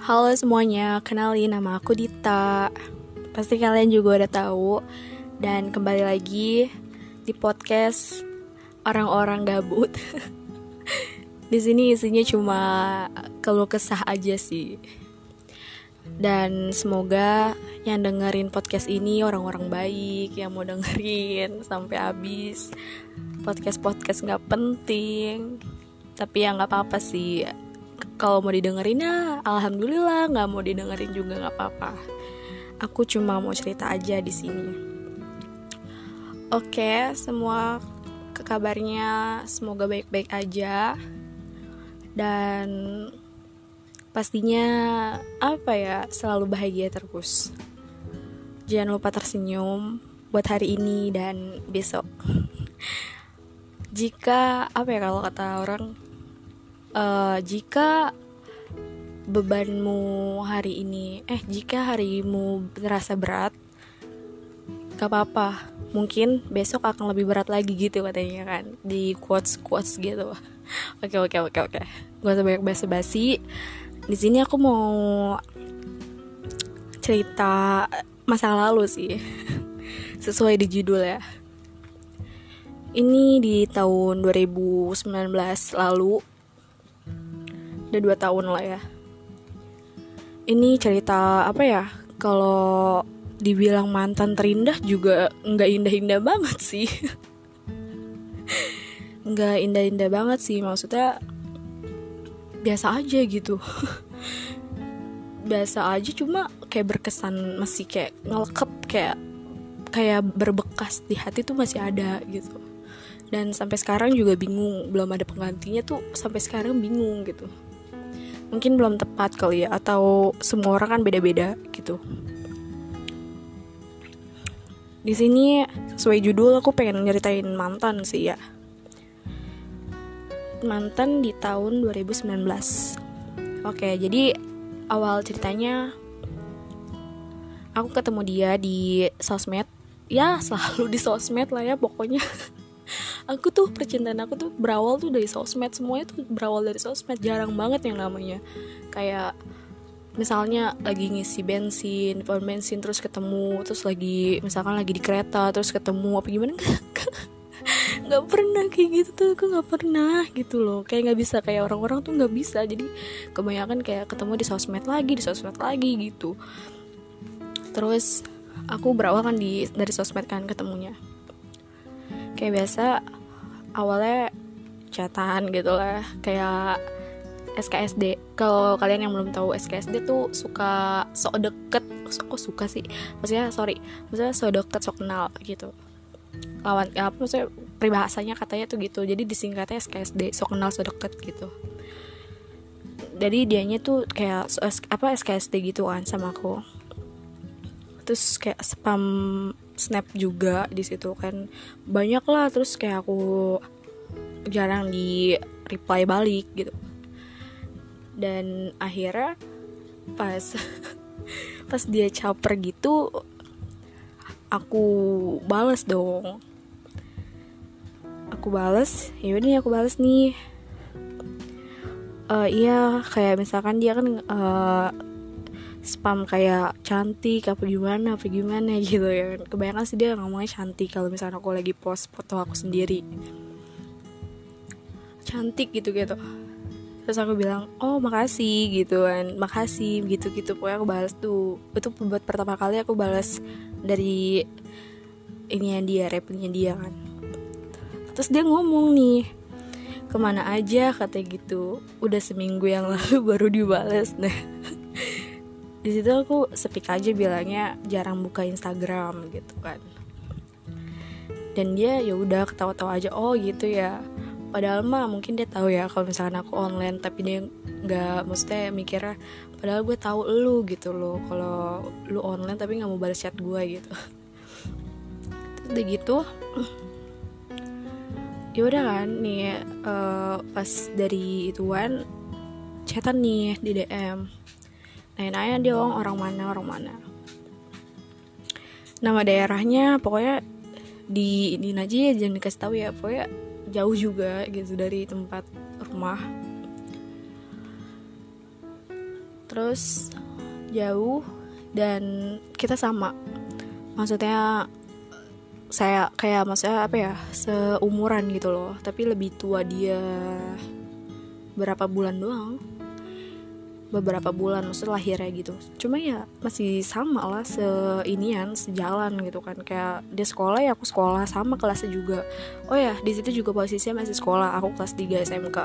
Halo semuanya, kenalin nama aku Dita. Pasti kalian juga udah tahu. Dan kembali lagi di podcast orang-orang gabut. di sini isinya cuma keluh kesah aja sih. Dan semoga yang dengerin podcast ini orang-orang baik yang mau dengerin sampai habis. Podcast-podcast nggak penting, tapi ya nggak apa-apa sih kalau mau didengerin ya alhamdulillah nggak mau didengerin juga nggak apa-apa. Aku cuma mau cerita aja di sini. Oke semua kabarnya semoga baik-baik aja. Dan pastinya apa ya selalu bahagia terus. Jangan lupa tersenyum buat hari ini dan besok. Jika apa ya kalau kata orang uh, jika bebanmu hari ini eh jika harimu terasa berat gak apa-apa. Mungkin besok akan lebih berat lagi gitu katanya kan di quotes quotes gitu. Oke oke oke oke. Gue banyak basa basi di sini aku mau cerita masa lalu sih. Sesuai di judul ya. Ini di tahun 2019 lalu udah dua tahun lah ya. Ini cerita apa ya? Kalau dibilang mantan terindah juga nggak indah-indah banget sih. Nggak indah-indah banget sih maksudnya biasa aja gitu. Biasa aja cuma kayak berkesan masih kayak ngelekep kayak kayak berbekas di hati tuh masih ada gitu. Dan sampai sekarang juga bingung belum ada penggantinya tuh sampai sekarang bingung gitu mungkin belum tepat kali ya atau semua orang kan beda-beda gitu. Di sini sesuai judul aku pengen nyeritain mantan sih ya. Mantan di tahun 2019 oke jadi awal ceritanya aku ketemu dia di sosmed. Ya selalu di sosmed lah ya pokoknya aku tuh percintaan aku tuh berawal tuh dari sosmed. Semuanya tuh berawal dari sosmed. Jarang banget yang namanya. Kayak misalnya lagi ngisi bensin pom bensin terus ketemu terus lagi misalkan lagi di kereta terus ketemu apa gimana? Nggak pernah kayak gitu tuh. Aku nggak pernah gitu loh. Kayak nggak bisa. Kayak orang-orang tuh nggak bisa. Jadi kebanyakan kayak ketemu di sosmed lagi di sosmed lagi gitu. Terus aku berawal kan di dari sosmed kan ketemunya. Kayak biasa awalnya catatan gitu lah kayak SKSD kalau kalian yang belum tahu SKSD tuh suka sok deket kok suka sih? Maksudnya sorry maksudnya sok deket sok kenal gitu. Lawan ya, apa maksudnya peribahasanya katanya tuh gitu. Jadi disingkatnya SKSD sok kenal sok deket gitu. Jadi dianya tuh kayak apa SKSD gitu kan sama aku. Terus kayak spam snap juga di situ kan. Banyak lah terus kayak aku jarang di reply balik gitu. Dan akhirnya pas pas dia caper gitu aku bales dong. Aku bales ya udah aku bales nih. Uh, iya kayak misalkan dia kan uh, spam kayak cantik apa gimana apa gimana gitu ya. Kebanyakan sih dia ngomongnya cantik kalau misalnya aku lagi post foto aku sendiri. Cantik gitu gitu. Terus aku bilang oh makasih gitu kan. Makasih gitu gitu pokoknya aku balas tuh. Itu buat pertama kali aku balas dari ini yang dia repnya dia kan. Terus dia ngomong nih ke mana aja? katanya gitu. Udah seminggu yang lalu baru dibales nah di situ aku sepik aja bilangnya jarang buka Instagram gitu kan. Dan dia ya udah ketawa-tawa aja oh gitu ya. Padahal mah mungkin dia tahu ya kalau misalkan aku online tapi dia nggak maksudnya mikirnya padahal gue tahu lu gitu loh. Kalau lu online tapi nggak mau balas chat gue gitu. Udah gitu ya udah kan nih uh, pas dari ituan chatan nih di DM nanya-nanya dia orang orang mana orang mana. Nama daerahnya pokoknya di ini aja ya jangan dikasih tahu ya. Pokoknya jauh juga gitu dari tempat rumah. Terus jauh dan kita sama. Maksudnya saya kayak maksudnya apa ya seumuran gitu loh. Tapi lebih tua dia berapa bulan doang beberapa bulan maksudnya lahirnya gitu. Cuma ya masih sama lah seinian sejalan gitu kan. Kayak dia sekolah ya aku sekolah sama kelasnya juga. Oh ya di situ juga posisinya masih sekolah aku kelas 3 SMK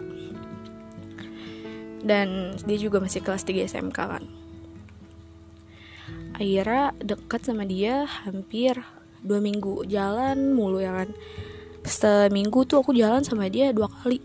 dan dia juga masih kelas 3 SMK kan. Akhirnya dekat sama dia hampir dua minggu jalan mulu ya kan. Seminggu tuh aku jalan sama dia dua kali.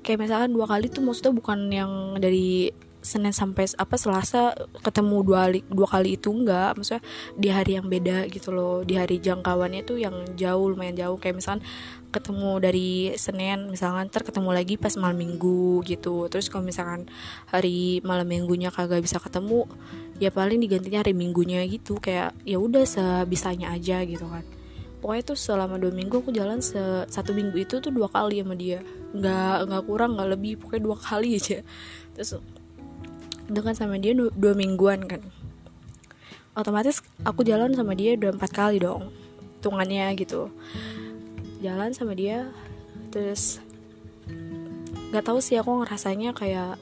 Kayak misalkan dua kali tuh maksudnya bukan yang dari Senin sampai apa Selasa ketemu dua kali dua kali itu enggak. Maksudnya di hari yang beda gitu loh. Di hari jangkauannya tuh yang jauh lumayan jauh. Kayak misalkan ketemu dari Senin misalkan ntar ketemu lagi pas malam minggu gitu. Terus kalau misalkan hari malam minggunya kagak bisa ketemu ya paling digantinya hari minggunya gitu. Kayak ya udah sebisanya aja gitu kan. Pokoknya tuh selama dua minggu aku jalan se satu minggu itu tuh dua kali sama dia. Nggak nggak kurang nggak lebih. Pokoknya dua kali aja. Terus dengan sama dia dua, dua mingguan kan. Otomatis aku jalan sama dia udah empat kali dong hitungannya gitu. Jalan sama dia terus nggak tahu sih aku ngerasanya kayak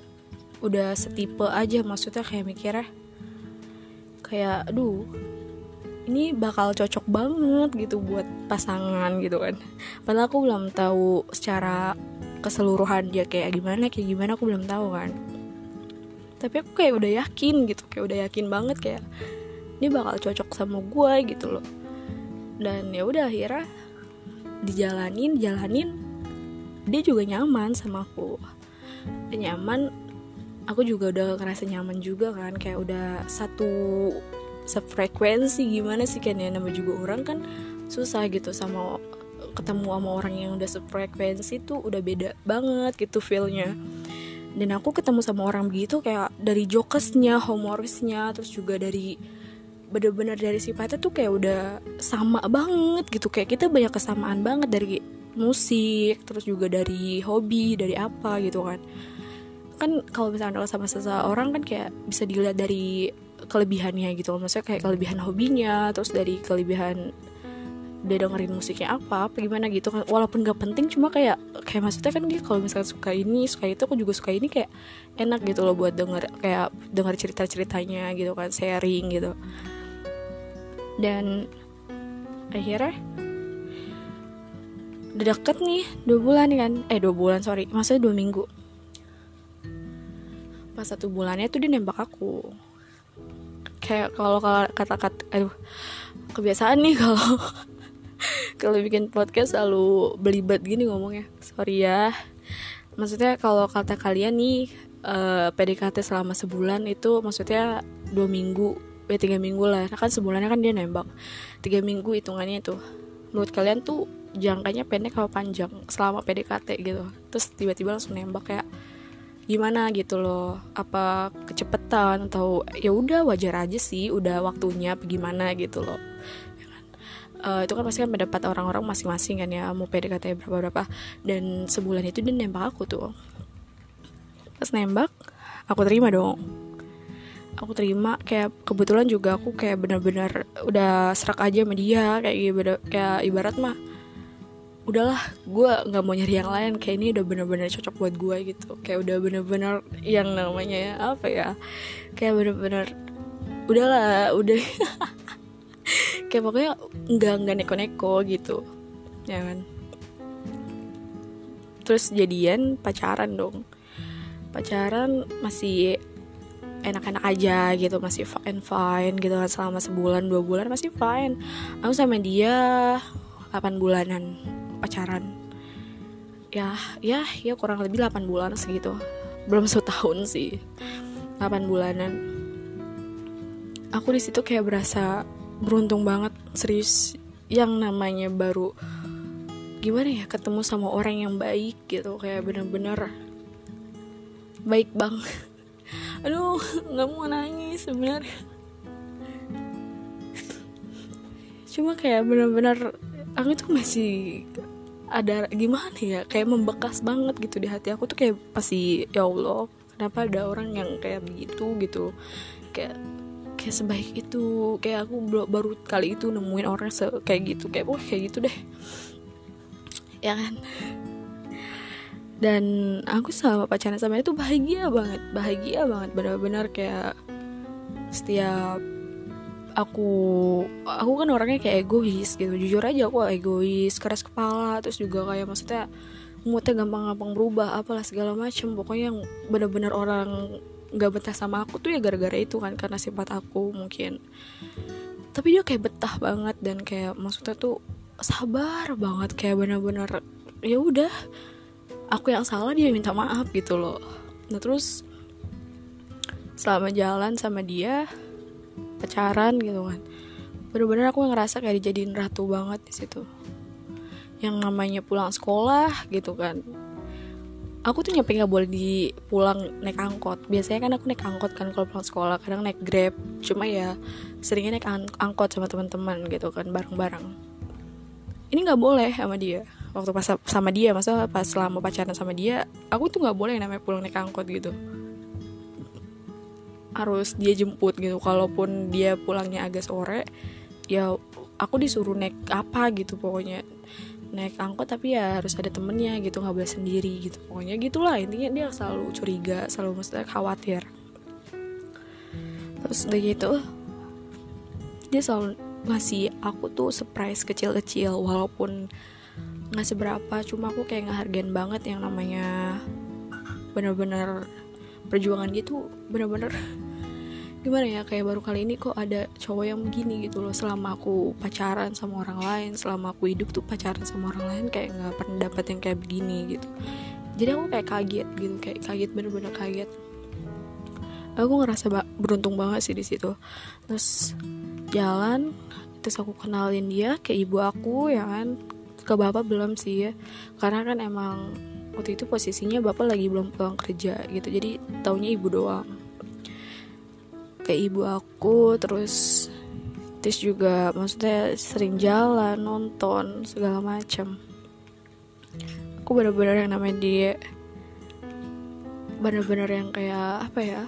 udah setipe aja maksudnya kayak mikirnya kayak aduh ini bakal cocok banget gitu buat pasangan gitu kan. Padahal aku belum tahu secara keseluruhan dia kayak gimana kayak gimana aku belum tahu kan tapi aku kayak udah yakin gitu kayak udah yakin banget kayak ini bakal cocok sama gue gitu loh. Dan ya udah akhirnya dijalanin jalanin dia juga nyaman sama aku. Nyaman aku juga udah ngerasa nyaman juga kan kayak udah satu sefrekuensi gimana sih kan ya nama juga orang kan susah gitu sama ketemu sama orang yang udah sefrekuensi tuh udah beda banget gitu feelnya dan aku ketemu sama orang begitu kayak dari jokesnya humorisnya terus juga dari bener-bener dari sifatnya tuh kayak udah sama banget gitu. Kayak kita banyak kesamaan banget dari musik terus juga dari hobi dari apa gitu kan. Kan kalau misalnya sama seseorang kan kayak bisa dilihat dari kelebihannya gitu maksudnya kayak kelebihan hobinya terus dari kelebihan dia dengerin musiknya apa apa gimana gitu kan. Walaupun gak penting cuma kayak kayak maksudnya kan dia kalau misalnya suka ini suka itu aku juga suka ini kayak enak gitu loh buat denger kayak denger cerita ceritanya gitu kan sharing gitu. Dan akhirnya udah deket nih dua bulan kan. Eh dua bulan sorry maksudnya dua minggu. Pas satu bulannya tuh dia nembak aku. Kayak kalau kalau kata-kata aduh kebiasaan nih kalau kalau bikin podcast selalu belibet gini ngomongnya. Sorry ya. Maksudnya kalau kata kalian nih uh, eh, PDKT selama sebulan itu maksudnya dua minggu ya tiga minggu lah. Kan sebulannya kan dia nembak. Tiga minggu hitungannya itu. Menurut kalian tuh jangkanya pendek atau panjang selama PDKT gitu? Terus tiba-tiba langsung nembak kayak gimana gitu loh? Apa kecepetan atau ya udah wajar aja sih udah waktunya gimana gitu loh uh, itu kan pasti kan pendapat orang-orang masing-masing kan ya mau PDKT berapa berapa dan sebulan itu dia nembak aku tuh. Pas nembak aku terima dong. Aku terima kayak kebetulan juga aku kayak benar-benar udah serak aja sama dia kayak gitu kayak ibarat mah udahlah gue nggak mau nyari yang lain kayak ini udah bener-bener cocok buat gue gitu. Kayak udah bener-bener yang namanya ya apa ya kayak bener-bener udahlah udah kayak pokoknya nggak nggak neko-neko gitu. Ya kan? Terus jadian pacaran dong. Pacaran masih enak-enak aja gitu masih fine fine gitu kan. Selama sebulan dua bulan masih fine. Aku sama dia 8 bulanan pacaran. Ya ya ya kurang lebih 8 bulan segitu. Belum setahun sih. 8 bulanan. Aku di situ kayak berasa beruntung banget serius. Yang namanya baru gimana ya ketemu sama orang yang baik gitu kayak bener-bener baik bang. Aduh nggak mau nangis sebenarnya. Cuma kayak bener-bener aku tuh masih ada gimana ya kayak membekas banget gitu di hati aku tuh kayak pasti ya Allah kenapa ada orang yang kayak begitu? gitu. Kayak kayak sebaik itu. Kayak aku baru kali itu nemuin orang se kayak gitu. Kayak wah kayak gitu deh. Ya kan? Dan aku sama pacaran sama itu bahagia banget. Bahagia banget. Benar-benar kayak setiap aku aku kan orangnya kayak egois gitu. Jujur aja aku egois keras kepala. Terus juga kayak maksudnya moodnya gampang-gampang berubah apalah segala macem. Pokoknya yang benar-benar orang nggak betah sama aku tuh ya gara-gara itu kan karena sifat aku mungkin. Tapi dia kayak betah banget dan kayak maksudnya tuh sabar banget kayak benar-benar ya udah aku yang salah dia minta maaf gitu loh. Nah terus selama jalan sama dia pacaran gitu kan bener-bener aku ngerasa kayak dijadiin ratu banget di situ. Yang namanya pulang sekolah gitu kan aku tuh nyampe nggak boleh di pulang naik angkot. Biasanya kan aku naik angkot kan kalau pulang sekolah kadang naik grab. Cuma ya seringnya naik ang angkot sama teman-teman gitu kan bareng-bareng. Ini nggak boleh sama dia. Waktu pas sama dia masa pas selama pacaran sama dia aku tuh nggak boleh namanya pulang naik angkot gitu. Harus dia jemput gitu. Kalaupun dia pulangnya agak sore ya aku disuruh naik apa gitu pokoknya naik angkot tapi ya harus ada temennya gitu nggak boleh sendiri gitu. Pokoknya gitulah intinya dia selalu curiga selalu mesti khawatir. Terus udah gitu dia selalu ngasih aku tuh surprise kecil-kecil walaupun nggak seberapa cuma aku kayak ngehargain banget yang namanya bener-bener perjuangan gitu bener-bener gimana ya kayak baru kali ini kok ada cowok yang begini gitu loh. Selama aku pacaran sama orang lain selama aku hidup tuh pacaran sama orang lain kayak nggak pernah dapet yang kayak begini gitu. Jadi aku kayak kaget gitu kayak kaget bener-bener kaget. Aku ngerasa ba beruntung banget sih di situ. Terus jalan terus aku kenalin dia ke ibu aku ya kan. Ke bapak belum sih ya. Karena kan emang waktu itu posisinya bapak lagi belum pulang kerja gitu. Jadi taunya ibu doang ke ibu aku terus terus juga maksudnya sering jalan nonton segala macam. Aku bener-bener yang namanya dia bener-bener yang kayak apa ya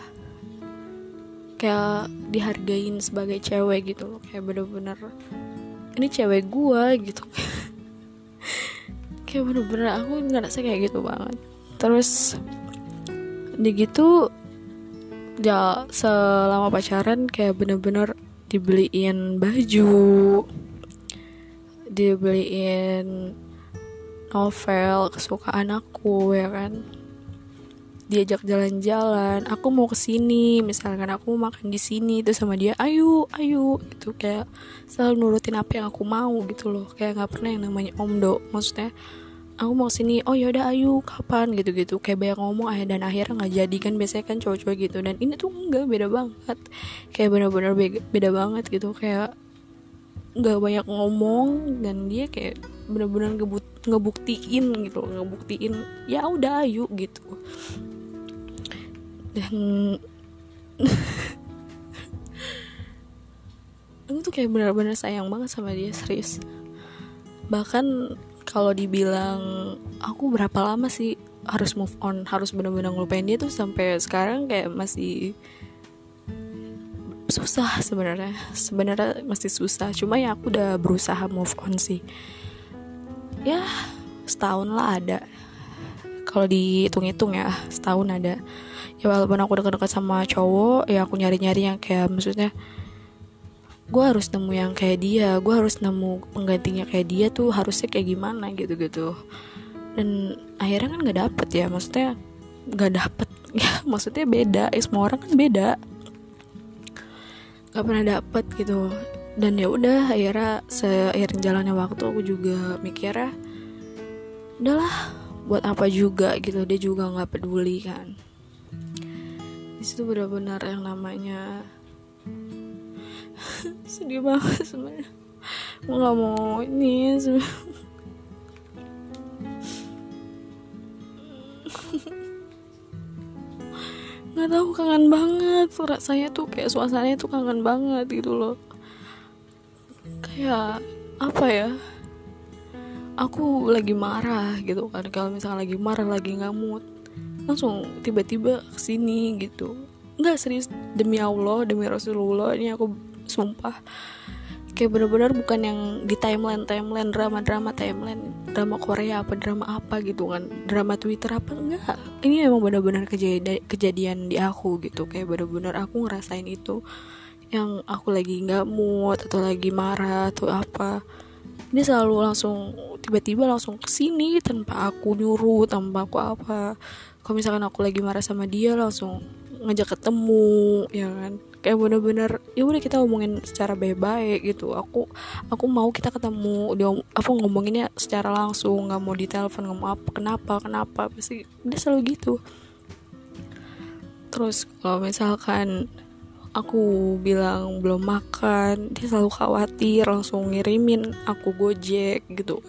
kayak dihargain sebagai cewek gitu loh. Kayak bener-bener ini cewek gua gitu. Kayak bener-bener aku ngerasa kayak gitu banget. Terus di gitu ya selama pacaran kayak bener-bener dibeliin baju dibeliin novel kesukaan aku ya kan? Diajak jalan-jalan aku mau ke sini misalkan aku mau makan di sini itu sama dia ayo ayo itu kayak selalu nurutin apa yang aku mau gitu loh. Kayak nggak pernah yang namanya omdo maksudnya aku mau sini oh yaudah ayo kapan? gitu-gitu. Kayak banyak ngomong ayah dan akhirnya nggak jadi. Kan biasanya kan cowok-cowok gitu. Dan ini tuh enggak beda banget. Kayak bener-bener beda, banget gitu. Kayak nggak banyak ngomong dan dia kayak bener-bener ngebut ngebuktiin gitu ngebuktiin ya udah ayo gitu. Dan aku tuh kayak bener-bener sayang banget sama dia serius. Bahkan kalau dibilang aku berapa lama sih harus move on? Harus benar-benar ngelupain dia tuh sampai sekarang kayak masih susah sebenarnya. Sebenarnya masih susah. Cuma ya aku udah berusaha move on sih. Ya setahun lah ada. Kalau dihitung-hitung ya setahun ada. Ya walaupun aku dekat-dekat sama cowok ya aku nyari-nyari yang kayak maksudnya gue harus nemu yang kayak dia gue harus nemu penggantinya kayak dia tuh harusnya kayak gimana gitu gitu dan akhirnya kan nggak dapet ya maksudnya nggak dapet. Ya maksudnya beda eh, semua orang kan beda. Nggak pernah dapet gitu. Dan ya udah akhirnya seiring jalannya waktu aku juga mikirnya udahlah buat apa juga gitu dia juga nggak peduli kan. Di situ benar-benar yang namanya sedih banget sebenarnya. Mau nggak mau ini nggak tahu kangen banget. Rasanya tuh kayak suasananya tuh kangen banget gitu loh. Kayak apa ya? Aku lagi marah gitu kan. Kalau misalnya lagi marah lagi nggak mood langsung tiba-tiba ke sini gitu. Nggak serius. Demi Allah demi Rasulullah ini aku sumpah. Kayak bener-bener bukan yang di timeline timeline drama drama timeline drama Korea apa drama apa gitu kan. Drama Twitter apa enggak. Ini emang bener-bener kejadian kejadian di aku gitu. Kayak bener-bener aku ngerasain itu yang aku lagi nggak mood atau lagi marah atau apa. Ini selalu langsung tiba-tiba langsung ke sini tanpa aku nyuruh tanpa aku apa. Kalau misalkan aku lagi marah sama dia langsung ngajak ketemu ya kan kayak bener-bener ya udah kita ngomongin secara baik-baik gitu. Aku aku mau kita ketemu dia aku ngomonginnya secara langsung nggak mau di telepon nggak mau apa kenapa kenapa pasti dia selalu gitu. Terus kalau misalkan aku bilang belum makan dia selalu khawatir langsung ngirimin aku gojek gitu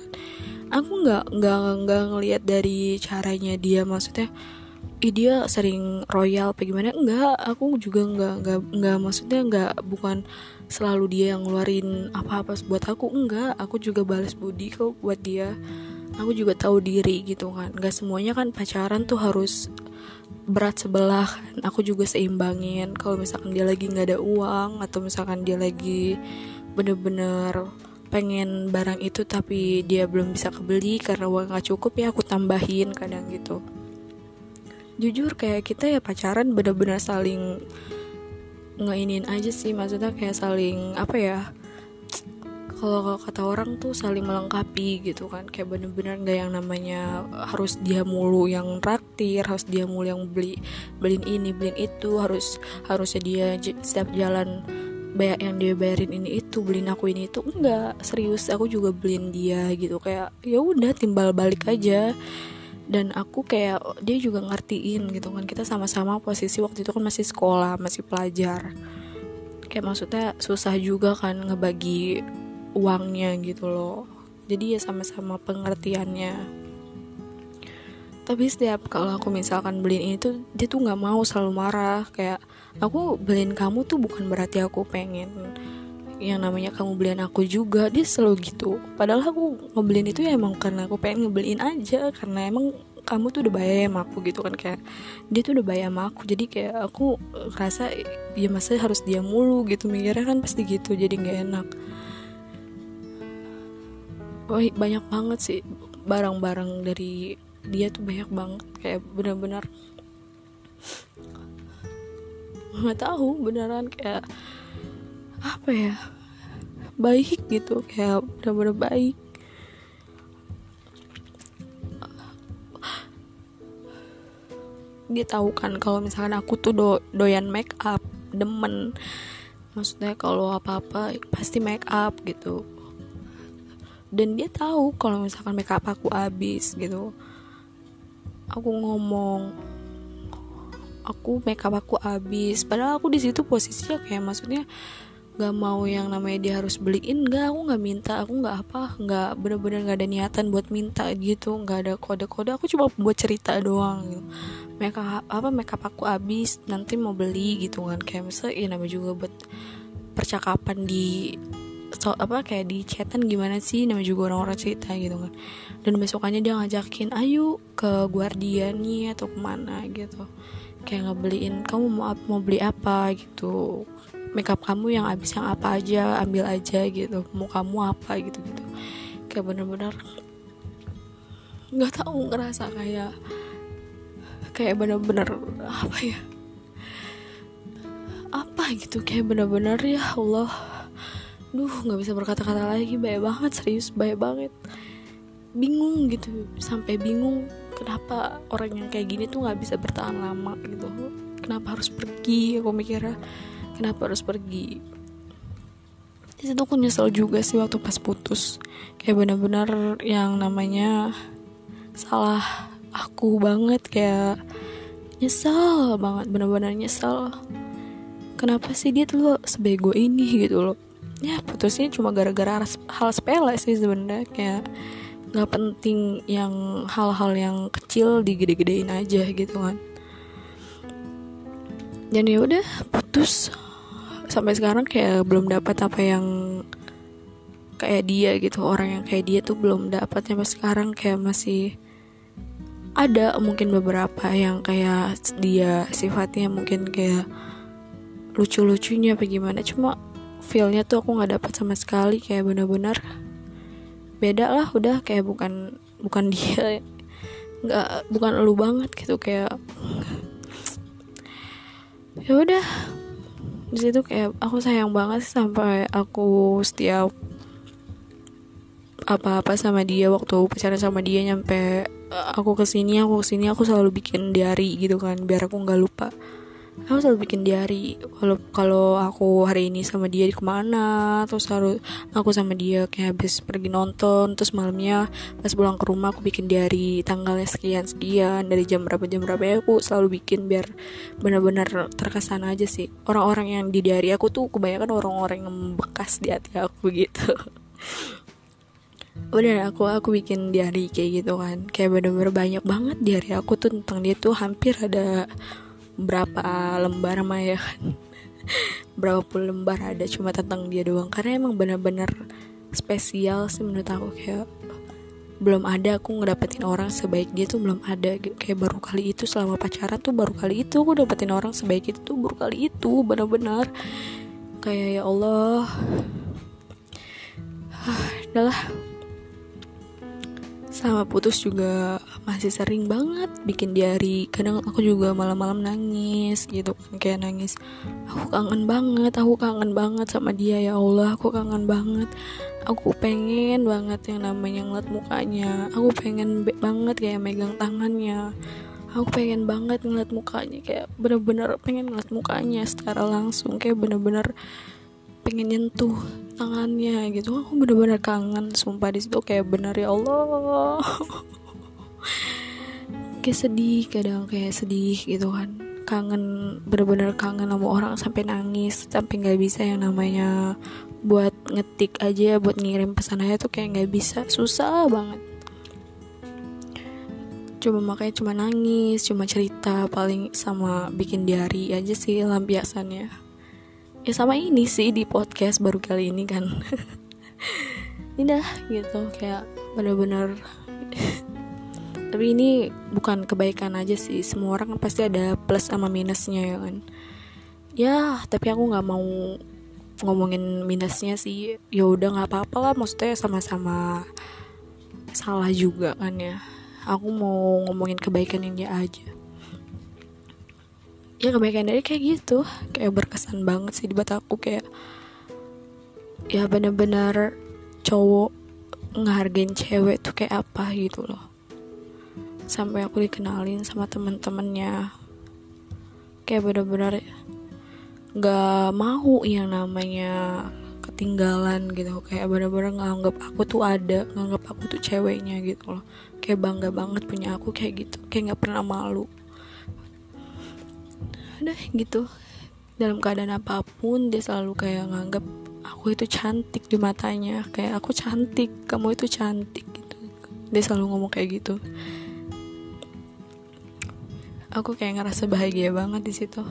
aku nggak nggak nggak ngelihat dari caranya dia maksudnya Ih, dia sering royal apa gimana? Enggak aku juga enggak enggak enggak maksudnya enggak bukan selalu dia yang ngeluarin apa-apa buat aku enggak. Aku juga balas budi kok buat dia. Aku juga tahu diri gitu kan. Enggak semuanya kan pacaran tuh harus berat sebelah kan. Aku juga seimbangin. Kalau misalkan dia lagi nggak ada uang atau misalkan dia lagi bener-bener pengen barang itu tapi dia belum bisa kebeli karena uang gak cukup ya aku tambahin kadang gitu jujur kayak kita ya pacaran bener-bener saling ngeinin aja sih maksudnya kayak saling apa ya kalau kata orang tuh saling melengkapi gitu kan. Kayak bener-bener gak yang namanya harus dia mulu yang traktir harus dia mulu yang beli beliin ini beliin itu harus harusnya dia setiap jalan banyak yang dia bayarin ini itu beliin aku ini itu enggak serius aku juga beliin dia gitu. Kayak ya udah timbal balik aja dan aku kayak dia juga ngertiin gitu kan. Kita sama-sama posisi waktu itu kan masih sekolah masih pelajar. Kayak maksudnya susah juga kan ngebagi uangnya gitu loh. Jadi ya sama-sama pengertiannya. Tapi setiap kalau aku misalkan beliin ini tuh dia tuh nggak mau selalu marah. Kayak aku beliin kamu tuh bukan berarti aku pengen yang namanya kamu beliin aku juga dia selalu gitu. Padahal aku ngebeliin itu ya emang karena aku pengen ngebeliin aja karena emang kamu tuh udah bayar sama aku gitu kan kayak dia tuh udah bayar sama aku. Jadi kayak aku rasa ya masa harus dia mulu? gitu mikirnya kan pasti gitu jadi nggak enak. Oh, banyak banget sih barang-barang dari dia tuh banyak banget kayak benar-benar nggak tahu beneran kayak apa ya baik gitu kayak bener-bener baik. Dia tahu kan kalau misalkan aku tuh do doyan make up demen. Maksudnya kalau apa-apa pasti make up gitu. Dan dia tahu kalau misalkan make up aku habis gitu. Aku ngomong aku make up aku habis. Padahal aku di situ posisinya kayak maksudnya gak mau yang namanya dia harus beliin gak aku nggak minta aku nggak apa nggak bener-bener nggak ada niatan buat minta gitu. Nggak ada kode-kode aku cuma buat cerita doang gitu. Makeup apa makeup aku habis nanti mau beli gitu kan. Kayak misalnya ya namanya juga buat percakapan di so, apa kayak di chatan gimana sih namanya juga orang-orang cerita gitu kan. Dan besokannya dia ngajakin ayo ke Guardian nih atau ke mana? gitu. Kayak ngebeliin kamu mau mau beli apa? gitu makeup kamu yang habis yang apa aja ambil aja gitu. Mau kamu apa gitu gitu. Kayak bener-bener nggak tahu ngerasa kayak kayak bener-bener apa ya? Apa gitu kayak bener-bener ya Allah. Duh nggak bisa berkata-kata lagi. Baik banget serius baik banget. Bingung gitu sampai bingung kenapa orang yang kayak gini tuh nggak bisa bertahan lama gitu. Kenapa harus pergi? Aku mikirnya kenapa harus pergi? Di situ aku nyesel juga sih waktu pas putus. Kayak benar-benar yang namanya salah aku banget kayak nyesel banget benar-benar nyesel. Kenapa sih dia tuh sebego ini gitu loh? Ya putusnya cuma gara-gara hal sepele sih sebenarnya kayak nggak penting yang hal-hal yang kecil digede-gedein aja gitu kan. Dan ya udah putus sampai sekarang kayak belum dapat apa yang kayak dia gitu. Orang yang kayak dia tuh belum dapat sampai sekarang kayak masih ada mungkin beberapa yang kayak dia sifatnya mungkin kayak lucu-lucunya apa gimana. Cuma feelnya tuh aku nggak dapat sama sekali kayak benar-benar beda lah udah kayak bukan bukan dia. Nggak bukan lu banget gitu kayak ya udah di situ kayak aku sayang banget sampai aku setiap apa-apa sama dia waktu pacaran sama dia nyampe aku ke sini aku ke sini aku selalu bikin diary gitu kan biar aku nggak lupa aku selalu bikin diary. Kalau kalau aku hari ini sama dia di ke mana terus harus aku sama dia kayak habis pergi nonton terus malamnya pas pulang ke rumah aku bikin diary tanggalnya sekian sekian dari jam berapa jam berapa ya aku selalu bikin biar benar-benar terkesan aja sih. Orang-orang yang di diary aku tuh kebanyakan orang-orang yang bekas di hati aku gitu. Bener aku aku bikin diary kayak gitu kan. Kayak bener-bener banyak banget diary aku tuh tentang dia tuh hampir ada berapa lembar mah ya. Kan berapa puluh lembar ada cuma tentang dia doang. Karena emang bener-bener spesial sih menurut aku. Kayak belum ada aku ngedapetin orang sebaik dia tuh belum ada. Kayak baru kali itu selama pacaran tuh baru kali itu aku dapetin orang sebaik itu tuh baru kali itu bener-bener kayak ya Allah. Adalah sama putus juga masih sering banget bikin diary. Kadang aku juga malam-malam nangis gitu kan kayak nangis aku kangen banget aku kangen banget sama dia ya Allah aku kangen banget. Aku pengen banget yang namanya ngeliat mukanya aku pengen banget kayak megang tangannya. Aku pengen banget ngeliat mukanya kayak bener-bener pengen ngeliat mukanya secara langsung kayak bener-bener pengen nyentuh tangannya gitu. Aku bener-bener kangen sumpah di situ kayak bener ya Allah. Kayak sedih kadang kayak sedih gitu kan. Kangen bener-bener kangen sama orang sampai nangis sampai nggak bisa yang namanya buat ngetik aja buat ngirim pesan aja tuh kayak nggak bisa. Susah banget. Cuma makanya cuma nangis cuma cerita paling sama bikin diary aja sih lampiasannya ya sama ini sih di podcast baru kali ini kan. Indah gitu kayak bener-bener. Tapi ini bukan kebaikan aja sih. Semua orang pasti ada plus sama minusnya ya kan? Ya tapi aku nggak mau ngomongin minusnya sih. Ya udah nggak apa-apa lah. Maksudnya sama-sama salah juga kan ya. Aku mau ngomongin kebaikan dia aja ya kebaikan dari kayak gitu. Kayak berkesan banget sih di aku kayak ya bener-bener cowok ngehargain cewek tuh kayak apa gitu loh. Sampai aku dikenalin sama temen-temennya. Kayak bener-bener gak mau yang namanya ketinggalan gitu. Kayak bener-bener nganggap aku tuh ada nganggap aku tuh ceweknya gitu loh. Kayak bangga banget punya aku kayak gitu. Kayak nggak pernah malu udah gitu. Dalam keadaan apa pun dia selalu kayak nganggap aku itu cantik di matanya. Kayak aku cantik kamu itu cantik gitu. Dia selalu ngomong kayak gitu. Aku kayak ngerasa bahagia banget di situ.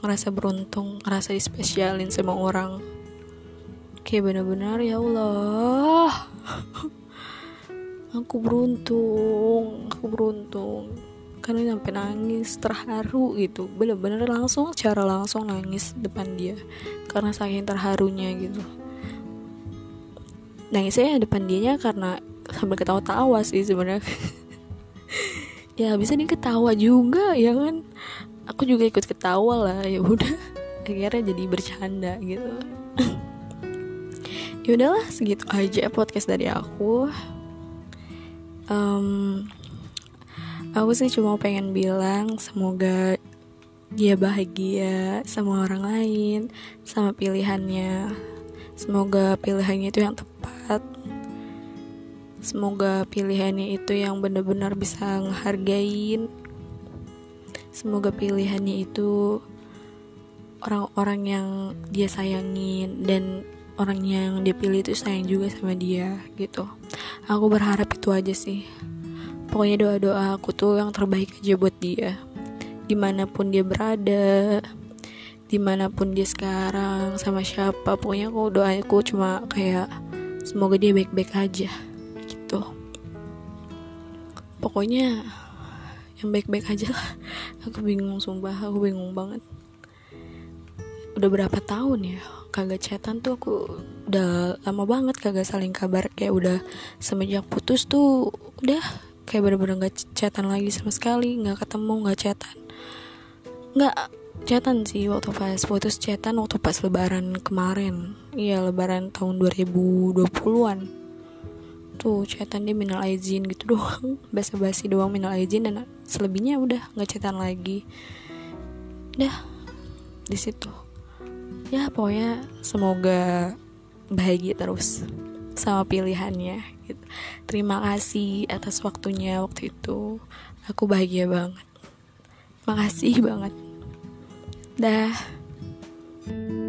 Ngerasa beruntung ngerasa dispesialin sama orang. Kayak benar-benar ya Allah aku beruntung aku beruntung karena sampai nangis terharu gitu. Bener-bener langsung cara langsung nangis depan dia. Karena saking terharunya gitu. Nangisnya depan dianya karena sambil ketawa-tawa sih sebenarnya. Ya bisa nih ketawa juga ya kan? Aku juga ikut ketawa lah ya udah. Akhirnya jadi bercanda gitu. Ya udahlah segitu aja podcast dari aku. Um, aku sih cuma pengen bilang semoga dia bahagia sama orang lain sama pilihannya. Semoga pilihannya itu yang tepat. Semoga pilihannya itu yang benar-benar bisa ngehargain. Semoga pilihannya itu orang-orang yang dia sayangin dan orang yang dia pilih itu sayang juga sama dia gitu. Aku berharap itu aja sih pokoknya doa-doa aku tuh yang terbaik aja buat dia. Di mana pun dia berada di mana pun dia sekarang sama siapa pokoknya aku doaku cuma kayak semoga dia baik-baik aja gitu. Pokoknya yang baik-baik aja lah. Aku bingung sumpah aku bingung banget. Udah berapa tahun ya kagak chatan tuh aku udah lama banget kagak saling kabar. Kayak udah semenjak putus tuh udah kayak bener-bener gak chatan lagi sama sekali nggak ketemu nggak chatan. Nggak chatan sih waktu pas putus chatan waktu pas lebaran kemarin. Iya lebaran tahun 2020-an tuh chatan dia minal aizin gitu doang. Basa-basi doang minal aizin dan selebihnya udah nggak chatan lagi. Udah di situ. Ya pokoknya semoga bahagia terus sama pilihannya gitu. Terima kasih atas waktunya waktu itu. Aku bahagia banget. Makasih banget. Dah. thank you